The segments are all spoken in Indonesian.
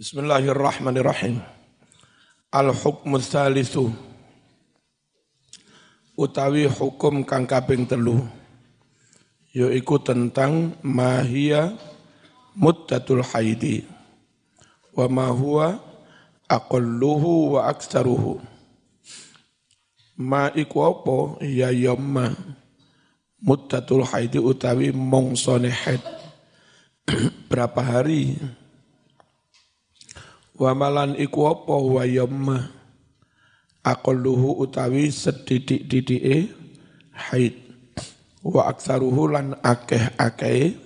Bismillahirrahmanirrahim. Al-hukmu thalithu. Utawi hukum kang kaping telu yaiku tentang mahia muddatul haidi wa ma huwa aqalluhu wa aktsaruhu ma iku apa? Ya yamma muddatul haidi utawi mongsone haid berapa hari Wa malan iku apa? Wa yamma aqalluhu utawi sedidik-didike haid. Wa aksaruhu lan akeh-akeh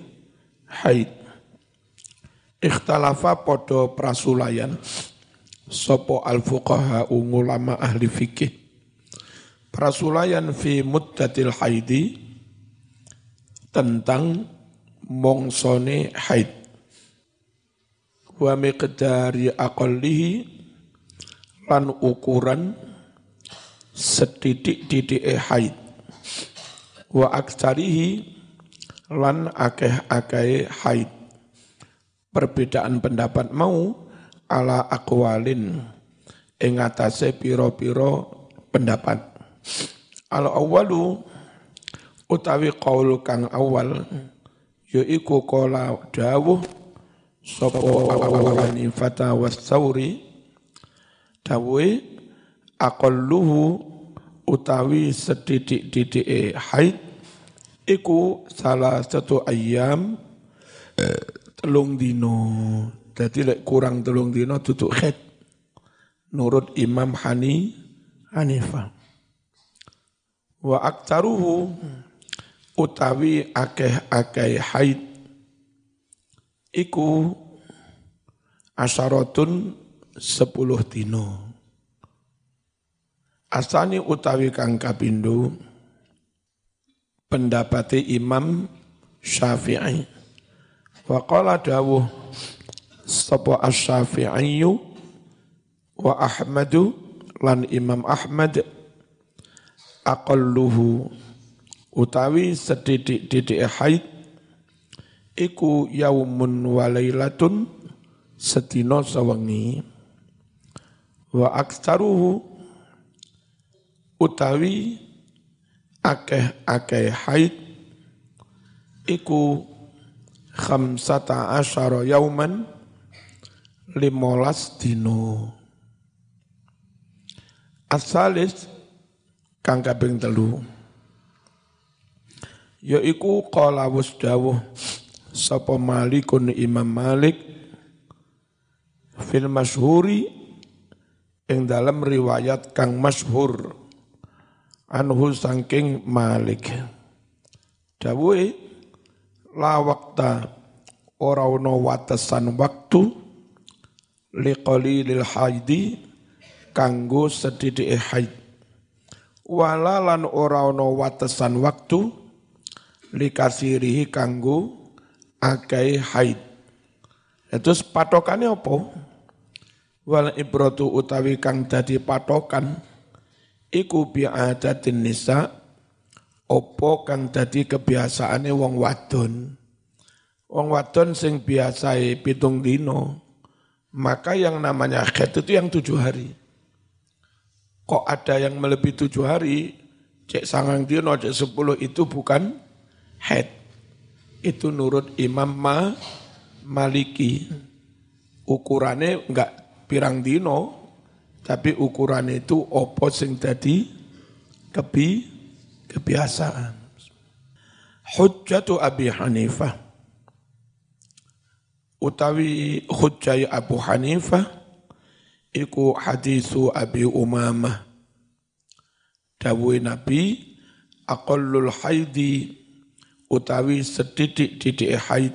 haid. Ikhtalafa podo prasulayan. Sopo al fuqaha ulama ahli fikih. Prasulayan fi muddatil haidi tentang mongsone haid wa miqdari aqallihi lan ukuran sedidik-didik haid. Wa aksarihi lan akeh-akeh haid. Perbedaan pendapat mau ala akwalin ing atase pira-pira pendapat. Al awalu utawi qaul kang awal yaiku qala dawuh sapa Hanifata was Sauri dawe aqalluhu utawi sedidik-didike haid iku salah satu ayam telung dino. Jadi lek kurang telung dino tutuk haid nurut Imam Hani Hanifah wa aktaruhu utawi akeh-akeh haid iku asyaratun sepuluh dino. Asani utawi kang kapindo pendapati Imam Syafi'i. Wa qala dawuh sapa asy-Syafi'i wa Ahmadu lan Imam Ahmad aqalluhu utawi sedidik-didik haid iku yaumun walailatun setino sawengi. Wa aksaruhu utawi akeh-akeh haid. Iku khamsata asyara yauman limolas dino asalis kang kaping telu. Yaiku qala wasdawuh sapa malikun Imam Malik fil masyhuri ing dalam riwayat kang masyhur. Anhu saking Malik. Dawuhe la waqta ora ono watesan waktu liqalilil haidi kanggo sedhithike haid. Wala lan ora watesan waktu likasirihi kanggo akai haid. Terus patokannya apa? Wal ibratu utawi kang dadi patokan iku bi'adatin nisa opo kang dadi kebiasaane wong wadon. Wong wadon sing biasai pitung dino, maka yang namanya haid itu yang tujuh hari. Kok ada yang melebihi tujuh hari, cek sangang dino, cek sepuluh itu bukan haid itu nurut Imam Ma, Maliki. Ukurannya enggak pirang dino, tapi ukurannya itu opo sing tadi kebi kebiasaan. Hujjatu Abi Hanifah. Utawi hujjai Abu Hanifah iku hadisu Abi Umamah. Dawui Nabi aqallul haidi utawi sedidik-didik haid.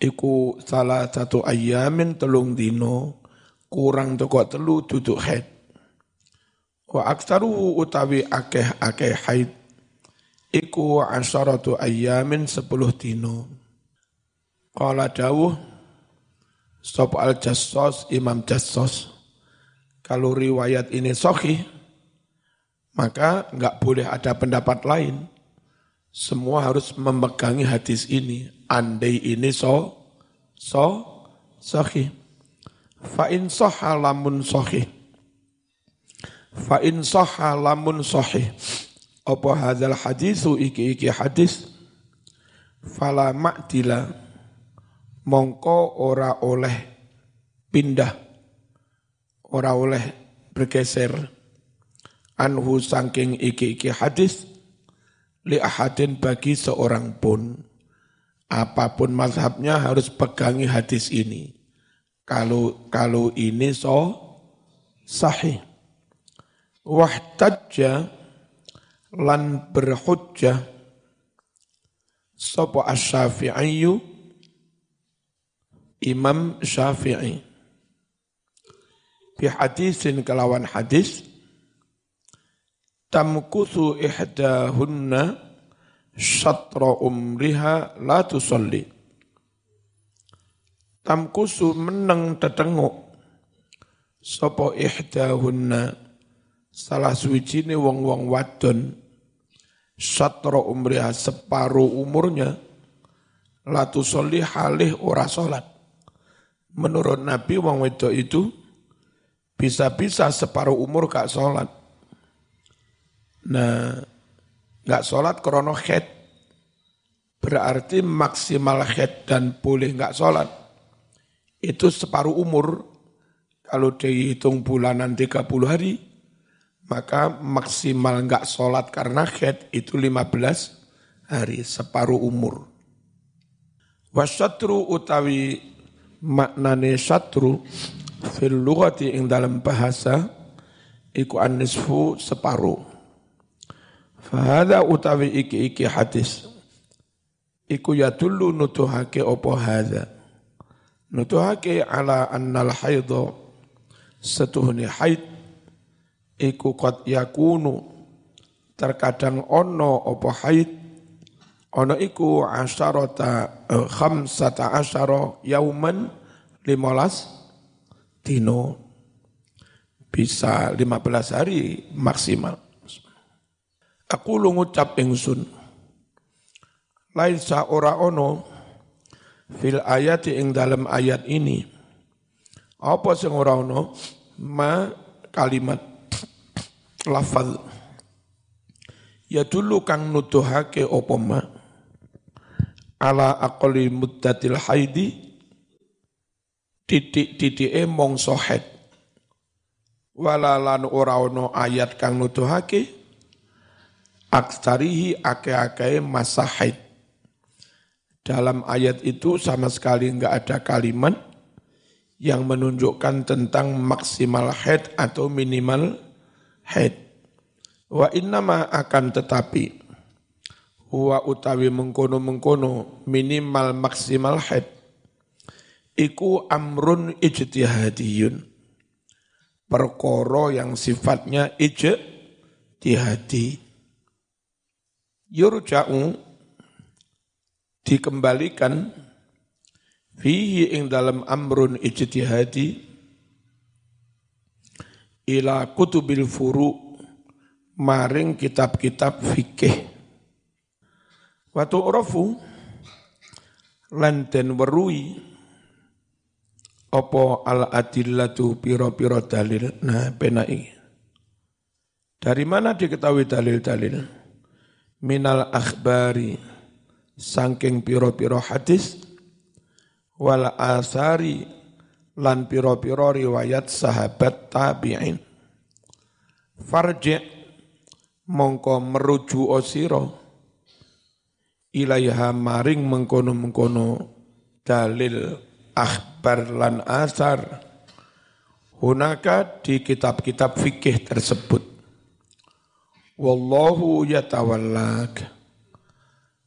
Iku salah satu ayamin telung dino kurang teko telu duduk haid. Wa aksaru utawi akeh-akeh haid. Iku asyaratu ayamin sepuluh dino Qala dawuh Sop al jassos Imam Jassos kalau riwayat ini sahih maka enggak boleh ada pendapat lain semua harus memegangi hadis ini. Andai ini so, so, sahih. Fa in sahha lamun sahih. Fa in sahha lamun sahih. Apa hadzal hadisu iki-iki hadis fala ma'dila mongko ora oleh pindah ora oleh bergeser anhu saking iki-iki hadis li ahadin bagi seorang pun apa pun mazhabnya harus pegangi hadis ini. Kalau kalau ini so sahih. Wahtajja lan berhujjah. Sapa asy-Syafi'i Imam Syafi'i. Bi hadisin kelawan hadis tamkusu ihdahunna syatra umriha la tusalli. Tamkusu meneng tetenguk sapa ihdahunna salah suwijine wong-wong wadon. Syatra umriha separuh umurnya la tusalli halih ora salat. Menurut Nabi wong wedok itu bisa-bisa separuh umur gak salat Nah, nggak sholat krono head, berarti maksimal head dan boleh nggak sholat. Itu separuh umur, kalau dihitung bulanan 30 hari, maka maksimal nggak sholat karena head itu 15 hari, separuh umur. Wasatru utawi maknane satru fil lughati ing dalam bahasa iku anisfu separuh Fahada utawi iki-iki hadis. Iku ya dulu nutuhake opo hada. Nutuhake ala annal haidho setuhni haid. Iku kot yakunu terkadang ono opo haid. Ono iku asyarota eh, khamsata asyara yauman limolas dino. Bisa 15 hari maksimal. Aku lu ngucap ingsun. Laisa ora ono fil ayat ing dalam ayat ini. Apa sing ora ono? Ma kalimat lafal. Ya dulu kang nuduhake apa ma ala aqli muddatil haidi titik-titike mongso haid. Walalan ora ono ayat kang nuduhake aksarihi ake-ake masa haid. Dalam ayat itu sama sekali enggak ada kalimat yang menunjukkan tentang maksimal haid atau minimal haid. Wa innama akan tetapi huwa utawi mengkono-mengkono minimal maksimal haid iku amrun ijtihadiyun perkara yang sifatnya ijtihadi yurja'u dikembalikan fihi ing dalam amrun ijtihadi ila kutubil furu maring kitab-kitab fikih. Wa tu'rafu lan den werui apa al adillatu piro-piro dalil. Nah penai dari mana diketahui dalil-dalil minal akhbari sangking piro-piro hadis wal asari lan piro-piro riwayat sahabat tabi'in. Farji mongko meruju osiro ilaiha maring mengkono-mengkono dalil akhbar lan asar. Hunaka di kitab-kitab fikih tersebut Wallahu yatawallak.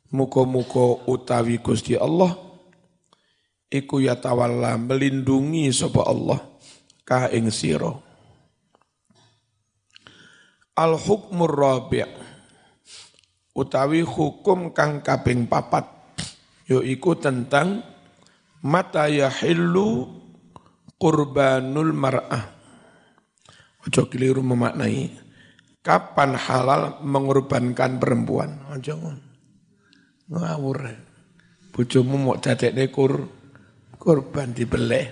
Muka-muka utawi Gusti Allah iku yatawalla melindungi sapa Allah ka ing sira. Al hukmur rabi' utawi hukum kang kaping papat yaiku tentang mata yahillu qurbanul mar'ah. Ojo keliru memaknai Kapan halal mengorbankan perempuan? Aja ngawur. Bojomu mau dadekne kur korban dibeleh.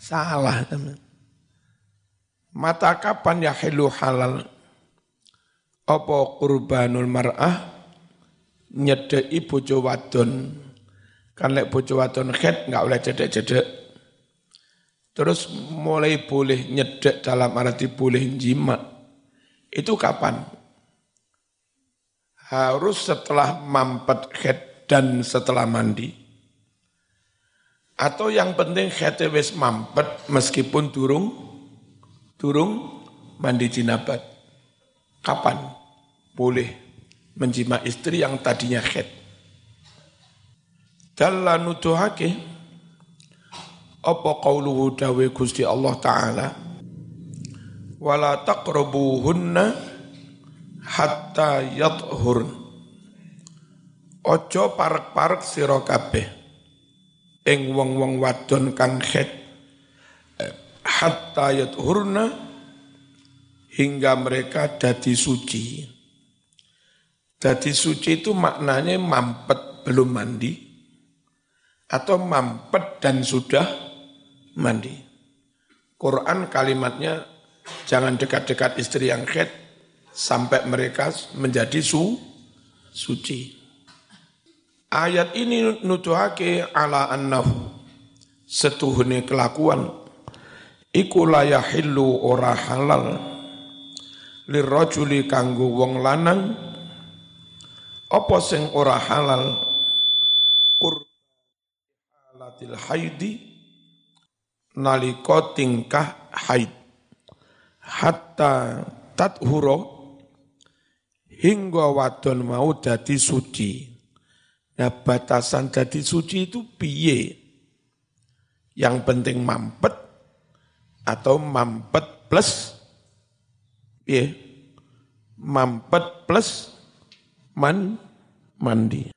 Salah teman. Mata kapan ya hilu halal? Apa kurbanul mar'ah nyedeki bojo wadon. Kan lek bojo wadon khet enggak boleh cedek-cedek. Terus mulai boleh nyedek dalam arti boleh jima. Itu kapan? Harus setelah mampet khet dan setelah mandi. Atau yang penting khete wis mampet meskipun durung durung mandi jinabat. Kapan boleh menjima istri yang tadinya khed? Dalla nutuhake apa qauluhu dawe Gusti Allah taala? Wala taqrabuhunna hatta yathurn Ojo parek-parek sira kabeh. Ing wong-wong wadon kang khed. Hatta yathurna hingga mereka dadi suci. Dadi suci itu maknanya mampet belum mandi atau mampet dan sudah mandi. Quran kalimatnya jangan dekat-dekat istri yang khed sampai mereka menjadi su, suci. Ayat ini nutuhake ala annahu setuhune kelakuan iku layahillu ora halal lirajuli kanggo wong lanang apa sing ora halal qurbatil haidi nalika tingkah haid. Hatta tathuro hingga wadon mau dadi suci. Nah batasan dadi suci itu piye? Yang penting mampet atau mampet plus? Ya mampet plus man mandi.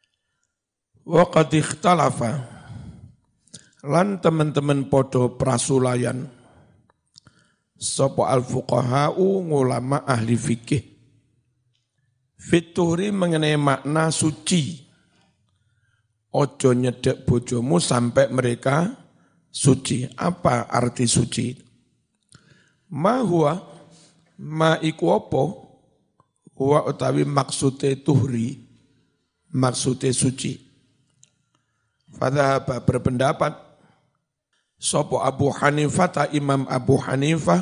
Wa qad ikhtalafa lan teman-teman podo prasulayan. Sapa al fuqahau ulama ahli fikih. Fituhri mengenai makna suci. Ojo nyedek bojomu sampai mereka suci. Apa arti suci? Ma huwa ma iku apa? Huwa utawi maksude tuhri maksude suci. Fadhaba berpendapat Sopo Abu Hanifah ta Imam Abu Hanifah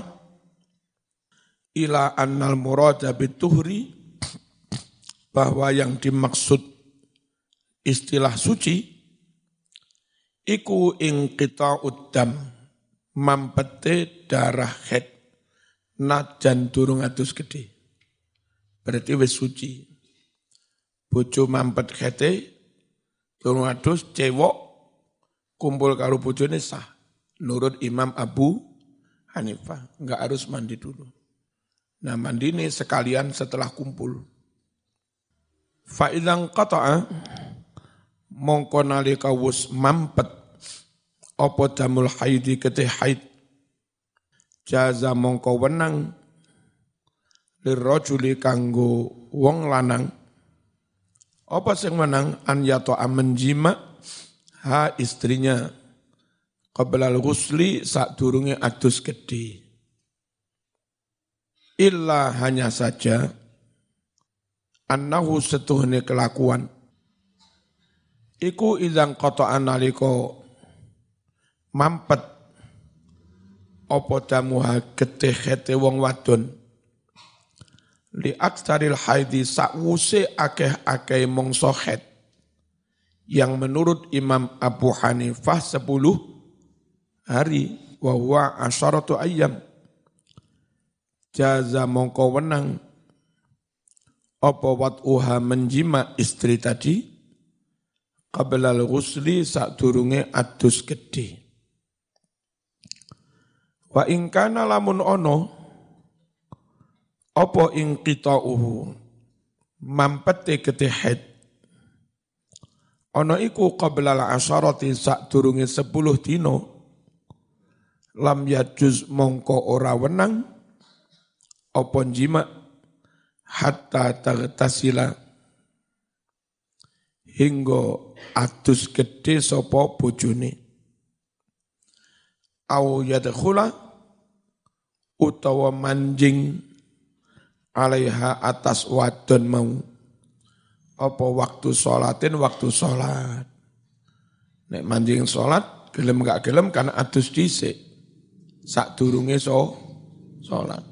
ila annal murada bituhri. Bahwa yang dimaksud istilah suci. Iku ing kita udam mampete darah head. Najan durung adus gede. Berarti wis suci. Bojo mampet khete, durung adus cewok. Kumpul karo bojone sah. Nurut Imam Abu Hanifah, enggak harus mandi dulu. Nah mandi ini sekalian setelah kumpul. Fa'idang qata'a mongko nalika wus mampet apa damul haidi ketih haid jaza mongko wenang lirrajuli kanggo wong lanang apa sing menang an yato menjima ha istrinya qabla al-ghusli sak durunge adus gede illa hanya saja annahu setuhne kelakuan. Iku idang kota analiko mampet apa damuha getih khete wong wadon. Li aksaril haidi sakwuse akeh-akeh mongso khet. Yang menurut Imam Abu Hanifah sepuluh hari wa huwa asyaratu ayyam. Jaza mongko wenang. Apa wat'uha menjima istri tadi? Qabla al-ghusli sak durunge adus gedhe. Wa ingkana lamun ono apa ing uhu mampete ketehet ono iku qabla al-asharati sak durunge 10 dino lam yajuz mongko ora wenang apa jima hatta tagtasila. Hingga atus gede sapa bojone. Au yadkhula utawa manjing alaiha atas wadon mau. Apa waktu sholatin waktu sholat. Nek manjing sholat gelem gak gelem karena adus dhisik sak durunge so sholat.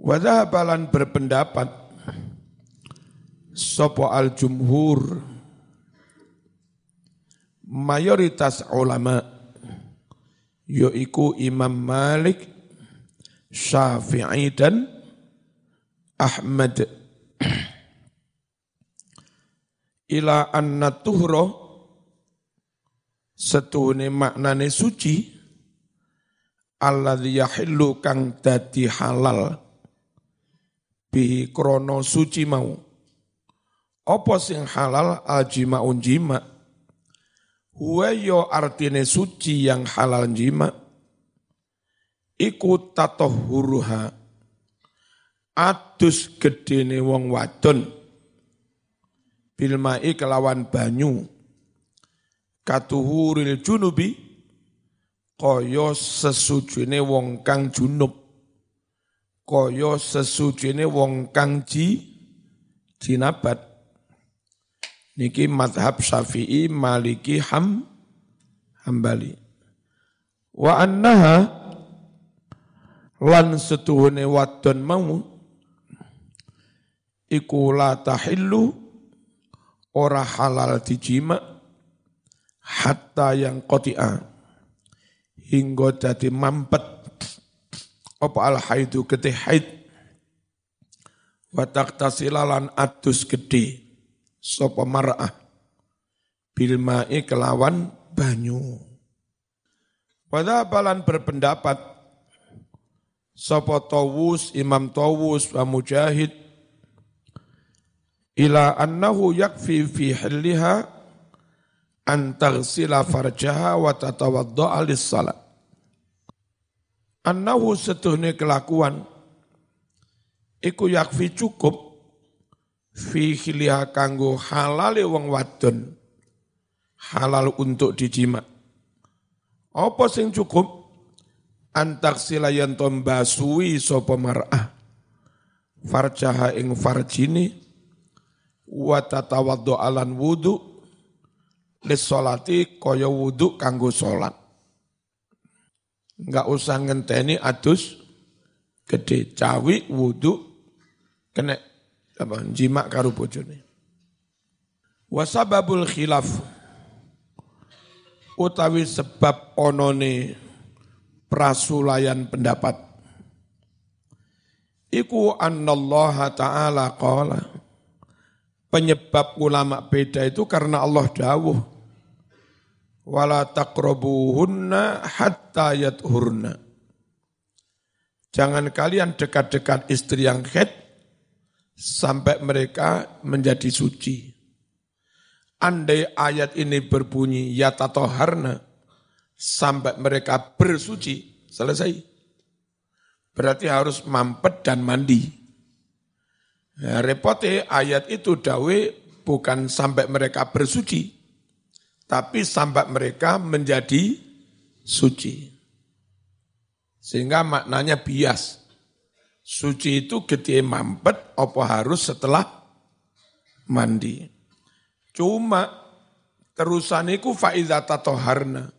Wadhabalan berpendapat sopo al jumhur mayoritas ulama yaiku Imam Malik, Syafi'i dan Ahmad. Ila anna tuhro setuhune maknane suci alladzi yahillu kang dadi halal bihi krono suci mau. Apa sing halal aljimaun jima. Huwa yo artine suci yang halal jima. Iku tatohuruha. Adus gedene wong wadon. Bilmai kelawan banyu. Katuhuril junubi. Koyo sesujune wong kang junub. Kaya sesujine wong kang ji jinabat. Niki madhab Syafi'i Maliki Ham Hambali. Wa annaha lan setuhune wadon mau iku la tahillu ora halal dijima hatta yang kotia hingga jadi mampet. Apa al haidu getih haid? Wa tasilalan atus gede sapa mar'ah? Bil ma'i kelawan banyu. Pada balan berpendapat sapa Tawus Imam Tawus wa Mujahid ila annahu yakfi fi hilliha an taghsila farjaha wa tatawadda'a lis-salat Annahu setuhne kelakuan iku yakfi cukup fi khiliha kanggo halale wong wadon halal untuk dijima. Apa sing cukup antak silayan tombasui sapa mar'ah farjaha ing farjini wa tatawaddu alan wudu lis salati kaya wudu kanggo salat. Enggak usah ngenteni adus gede. Cawi wudu kena apa jima karo bojone. Wasababul khilaf utawi sebab onone prasulayan pendapat. Iku annallaha ta'ala qala penyebab ulama beda itu karena Allah dawuh wala taqrabuhunna hatta yathurna. Jangan kalian dekat-dekat istri yang head sampai mereka menjadi suci. Andai ayat ini berbunyi ya tatoharna sampai mereka bersuci, selesai. Berarti harus mampet dan mandi. Ya, repotnya ayat itu dawe bukan sampai mereka bersuci, tapi sambat mereka menjadi suci. Sehingga maknanya bias. Suci itu gede mampet, apa harus setelah mandi. Cuma terusan itu fa'idah tatoharna.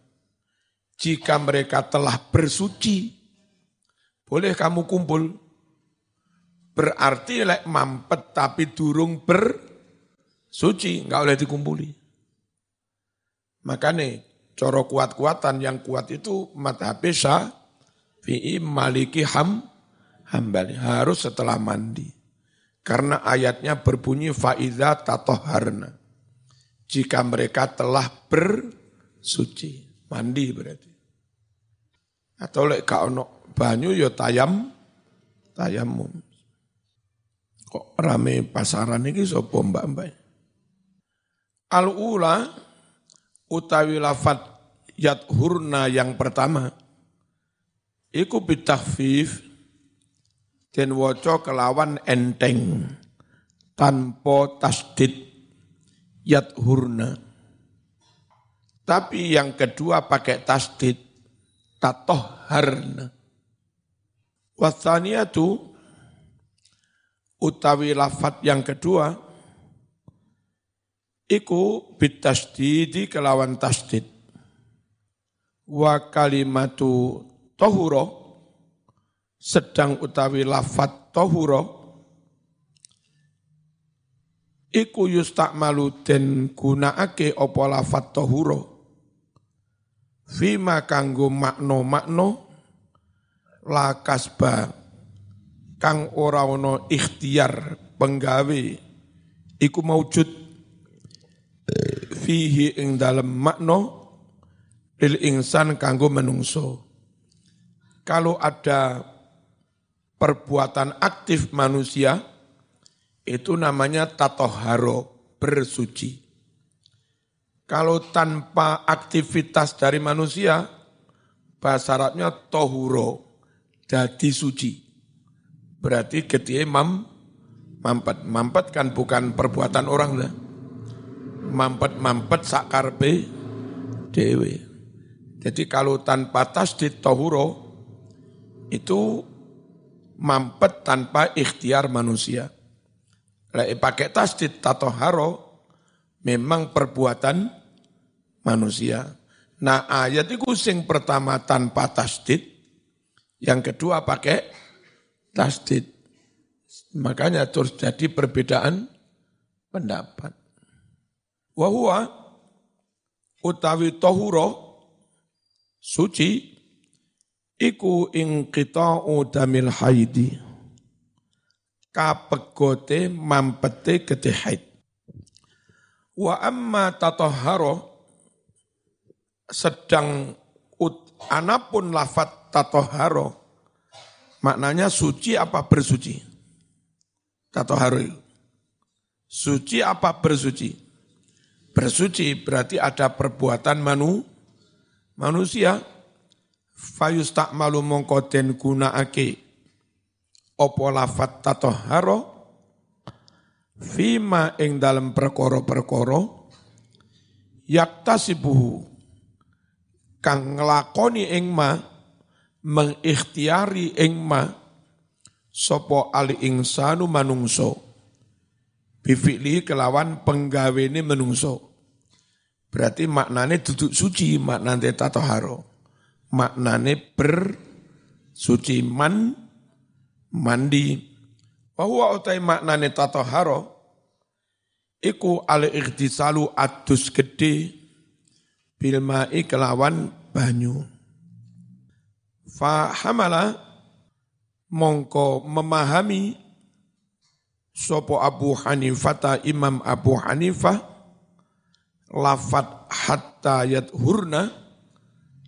Jika mereka telah bersuci, boleh kamu kumpul. Berarti lek mampet tapi durung bersuci, enggak boleh dikumpuli. Makanya coro kuat-kuatan yang kuat itu madhab Syafi'i Maliki Ham Hambali harus setelah mandi. Karena ayatnya berbunyi faiza tatoharna. Jika mereka telah bersuci, mandi berarti. Atau lek kau ono banyu yo ya tayam tayamum. Kok rame pasaran ini sapa mbak-mbak? Al-ula utawi lafat hurna yang pertama iku bitahfif dan waca kelawan enteng tanpa tasdid hurna tapi yang kedua pakai tasdid tatoharna. Wathaniyatu utawi lafat yang kedua iku bitasdidi kelawan tasdid. Wa kalimatu tohuro sedang utawi lafat tohuro iku yustakmalu den gunakake apa lafat tohuro fima kanggo makno-makno la kasba kang ora ana ikhtiar penggawe iku maujud fihi ing dalem makna lil insan kanggo menungso. Kalau ada perbuatan aktif manusia itu namanya tatoharo bersuci. Kalau tanpa aktivitas dari manusia bahasa Arabnya tohuro jadi suci Berarti ketika mam, mampet. Mampet kan bukan perbuatan orang lah. Mampet-mampet sakarpe dewe. Jadi kalau tanpa tasdid tohuro, itu mampet tanpa ikhtiar manusia. Lagi pakai tasdid tatoharo, memang perbuatan manusia. Nah ayat itu sing pertama tanpa tasdid, yang kedua pakai tasdid. Makanya terus jadi perbedaan pendapat. Wahua utawi tohuro suci iku ing kita udamil haidi kapegote mampete gede haid. Wa amma tatoharo sedang ut, anapun lafat tatoharo Maknanya suci apa bersuci? Tato haru. Suci apa bersuci? Bersuci berarti ada perbuatan manu, manusia. Fayus tak malu mongkoten guna ake. Opo tato haro. Fima ing dalam perkoro-perkoro. Yaktasibuhu. Kang ngelakoni ing ma mengikhtiari ing sopo ali insanu manungso. Bifili kelawan penggawene menungso. Berarti maknane duduk suci maknane tatoharo. Maknane ber suci man mandi. Bahwa utai maknane tatoharo iku ali ikhtisalu adus gede bilmai kelawan banyu Fahamala mongko memahami sopo Abu Hanifah Imam Abu Hanifah lafat hatta hurna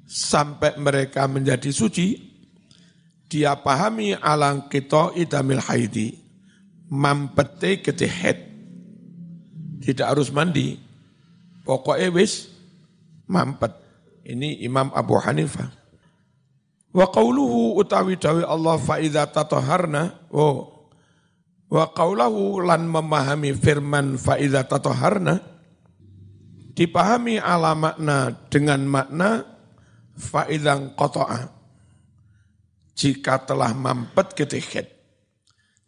sampai mereka menjadi suci dia pahami alang kita idamil haidi mampete ketehet tidak harus mandi pokoknya wis mampet. Ini Imam Abu Hanifah Wa qauluhu utawi dawe Allah fa idza tataharna oh wa qaulahu lan memahami firman fa idza dipahami ala makna dengan makna fa idzan qata'a jika telah mampet ketiket.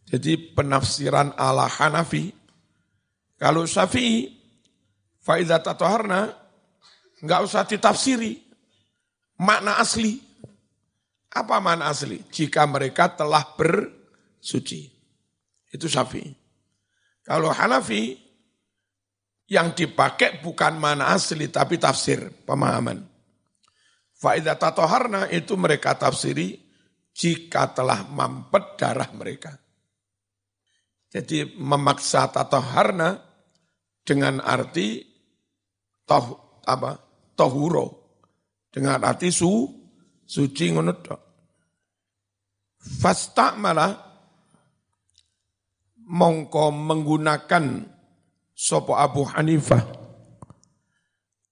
Jadi penafsiran ala Hanafi kalau Syafi'i fa idza enggak usah ditafsiri makna asli apa mana asli? Jika mereka telah bersuci. Itu Syafi'i. Kalau Hanafi, yang dipakai bukan mana asli, tapi tafsir, pemahaman. Faidah tatoharna itu mereka tafsiri jika telah mampet darah mereka. Jadi memaksa tatoharna dengan arti toh, apa, tohuro. Dengan arti su, suci ngono tok. Fastamala mongko menggunakan sopo Abu Hanifah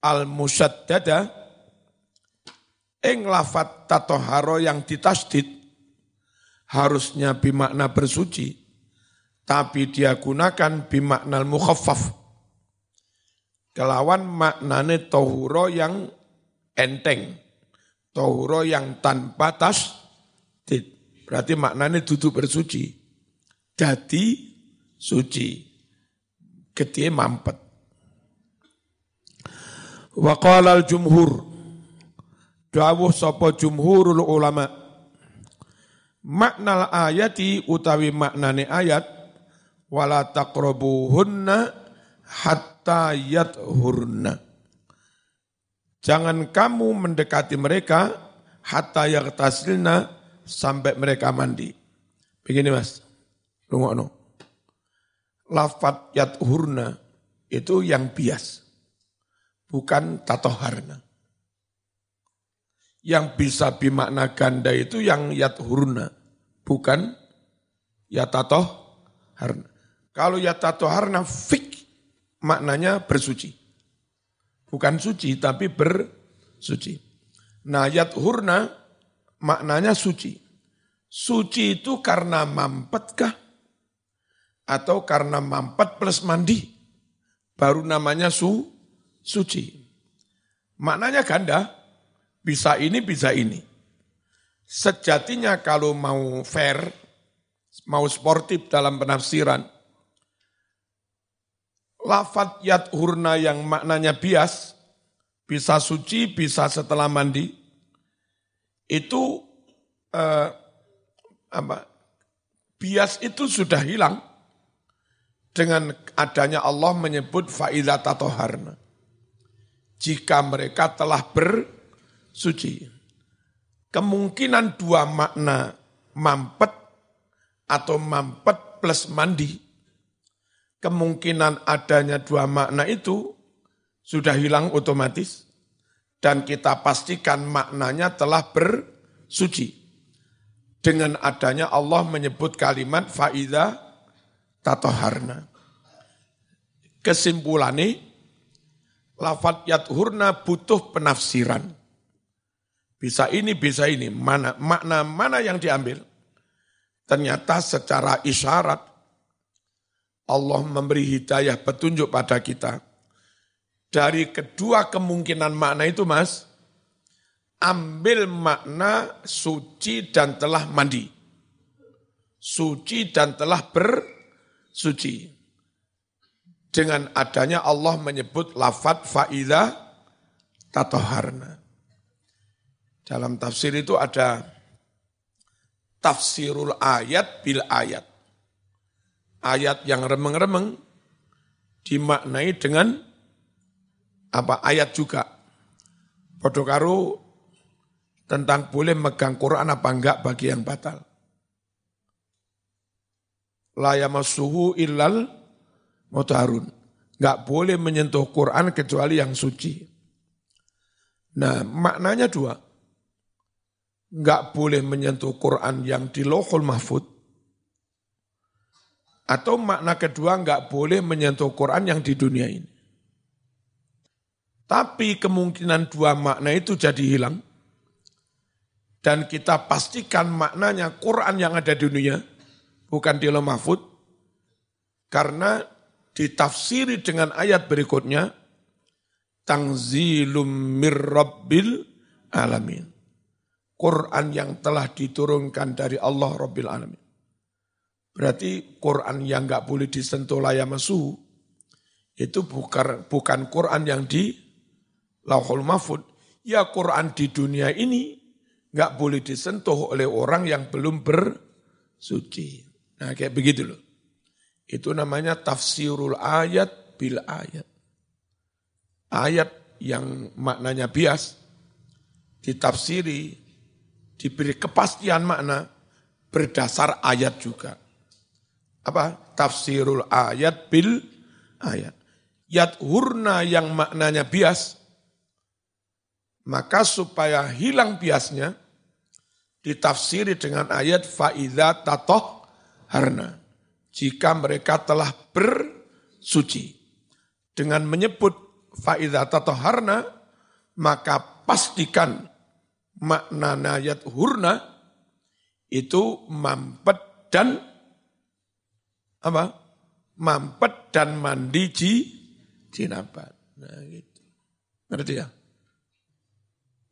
al musaddada ing lafat tatoharo yang ditasdid harusnya bimakna bersuci tapi dia gunakan bimakna mukhaffaf kelawan maknane tohuro yang enteng Tohuro yang tanpa tas, berarti maknanya duduk bersuci. Jadi suci. Gede mampet. Wa qala al-jumhur. Dawuh sapa jumhurul ulama. Makna ayati utawi maknane ayat wala taqrabuhunna hatta yathurna. Jangan kamu mendekati mereka hatta yaktasilna sampai mereka mandi. Begini mas, rungokno. Lafat yathurna itu yang bias, bukan tatoharna. Yang bisa bimakna ganda itu yang yathurna, bukan yatatoharna. Kalau yatatoharna fik maknanya bersuci. Bukan suci, tapi bersuci. Nah, hurna maknanya suci. Suci itu karena mampetkah? Atau karena mampet plus mandi? Baru namanya su, suci. Maknanya ganda, bisa ini, bisa ini. Sejatinya kalau mau fair, mau sportif dalam penafsiran, lafat yat hurna yang maknanya bias, bisa suci, bisa setelah mandi, itu eh, apa, bias itu sudah hilang dengan adanya Allah menyebut fa'idah tatoharna. Jika mereka telah bersuci. Kemungkinan dua makna mampet atau mampet plus mandi kemungkinan adanya dua makna itu sudah hilang otomatis dan kita pastikan maknanya telah bersuci. Dengan adanya Allah menyebut kalimat faida tatoharna. Kesimpulannya, lafat yathurna butuh penafsiran. Bisa ini, bisa ini. Mana makna mana yang diambil? Ternyata secara isyarat Allah memberi hidayah petunjuk pada kita. Dari kedua kemungkinan makna itu mas, ambil makna suci dan telah mandi. Suci dan telah bersuci. Dengan adanya Allah menyebut lafat fa'idah tatoharna. Dalam tafsir itu ada tafsirul ayat bil ayat ayat yang remeng-remeng dimaknai dengan apa ayat juga. Podo tentang boleh megang Quran apa enggak bagi yang batal. La yamassuhu illal mutahharun. Enggak boleh menyentuh Quran kecuali yang suci. Nah, maknanya dua. Enggak boleh menyentuh Quran yang di lohul mahfud atau makna kedua nggak boleh menyentuh Quran yang di dunia ini. Tapi kemungkinan dua makna itu jadi hilang. Dan kita pastikan maknanya Quran yang ada di dunia, bukan di mahfud. Karena ditafsiri dengan ayat berikutnya, Tangzilum mirrabbil alamin. Quran yang telah diturunkan dari Allah Rabbil Alamin. Berarti Quran yang nggak boleh disentuh layamasu itu bukan bukan Quran yang di Lauhul Mahfud. Ya Quran di dunia ini nggak boleh disentuh oleh orang yang belum bersuci. Nah kayak begitu loh. Itu namanya tafsirul ayat bil ayat. Ayat yang maknanya bias ditafsiri, diberi kepastian makna berdasar ayat juga apa tafsirul ayat bil ayat. hurna yang maknanya bias, maka supaya hilang biasnya, ditafsiri dengan ayat faida tatoh harna. Jika mereka telah bersuci. Dengan menyebut faida tatoh harna, maka pastikan makna ayat hurna itu mampet dan apa? Mampet dan mandi ji jinabat. Nah gitu. Ngerti ya?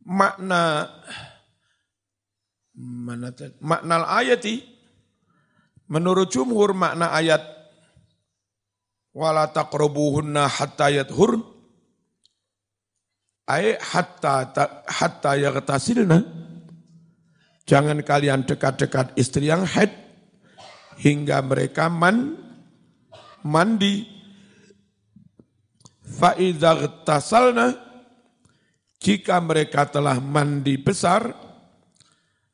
makna mana makna ayati menurut jumhur makna ayat wala taqrabuhunna hatta yathurn ay hatta hatta yaghtasilna jangan kalian dekat-dekat istri yang haid hingga mereka man mandi fa idza jika mereka telah mandi besar,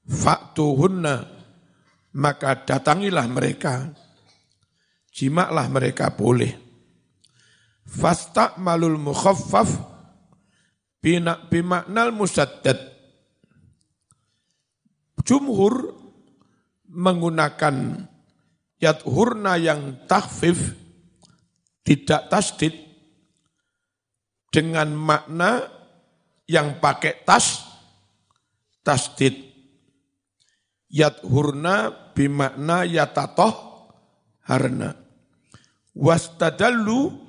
faktuhunna, maka datangilah mereka. Jimaklah mereka boleh. Fasta malul mukhaffaf bimaknal musaddad. Jumhur menggunakan yadhurna yang takhfif, tidak tasdid, dengan makna yang pakai tas, tasdid. Yadhurna bimakna yatatoh harna. Wastadallu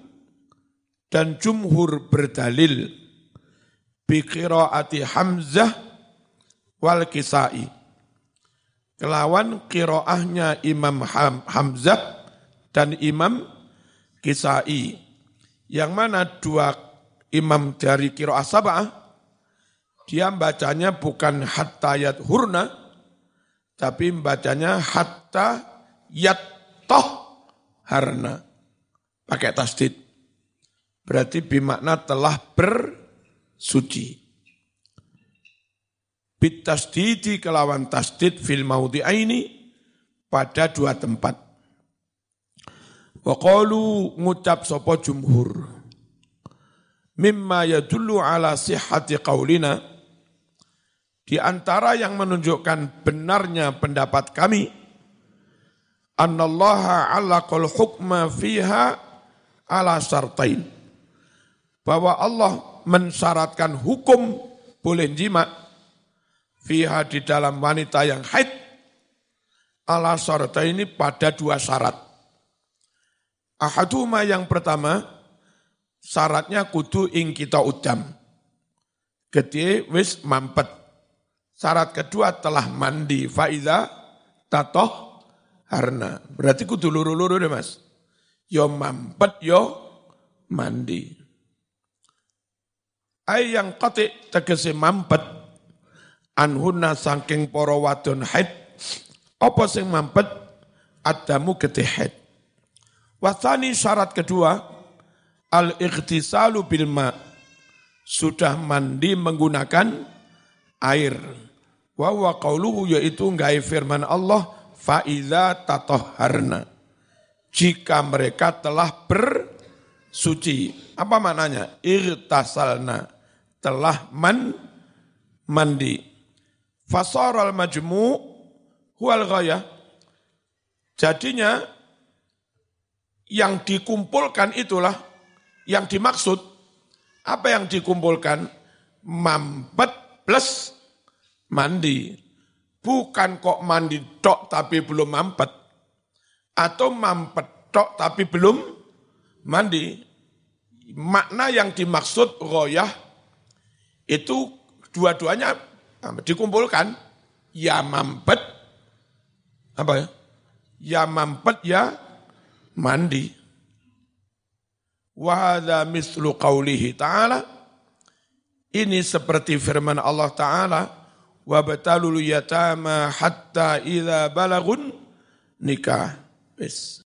dan jumhur berdalil biqiraati Hamzah wal Kisai. Kelawan kiroahnya Imam Hamzah dan Imam Kisai. Yang mana dua imam dari kiroah sabah dia bacanya bukan hatta yat hurna, tapi bacanya hatta yat toh harna. Pakai tasdid. Berarti bimakna telah bersuci. Bit tasdidi kelawan tasdid fil ini pada dua tempat. Wa qalu ngucap sopo jumhur. Mimma yadullu ala sihhati qaulina di antara yang menunjukkan benarnya pendapat kami, annallaha alaqal hukma fiha ala syartain. Bahwa Allah mensyaratkan hukum boleh jima fiha di dalam wanita yang haid ala syartain ini pada dua syarat. Ahaduma yang pertama, syaratnya kudu ing kita udam. Gede wis mampet Syarat kedua telah mandi faida tatoh harna. Berarti kudu luru-luru deh mas. Yo mampet yo mandi. Ay yang kote tegese mampet anhuna sangking poro wadon haid apa sing mampet adamu gede haid. Wasani syarat kedua al-ightisalu bil ma sudah mandi menggunakan air. Wa wa qauluhu yaitu ngai firman Allah faiza tatoharna. Jika mereka telah bersuci. Apa maknanya? Irtasalna. Telah man mandi. Fasaral majmu huwal ghayah. Jadinya yang dikumpulkan itulah yang dimaksud. Apa yang dikumpulkan? Mampet plus mandi. Bukan kok mandi tok tapi belum mampet. Atau mampet tok tapi belum mandi. Makna yang dimaksud royah itu dua-duanya dikumpulkan. Ya mampet, apa ya? Ya mampet ya mandi. Wahada mislu qawlihi ta'ala. Ini seperti firman Allah Ta'ala wabtalul yatama hatta idza balagun nikah. Wis.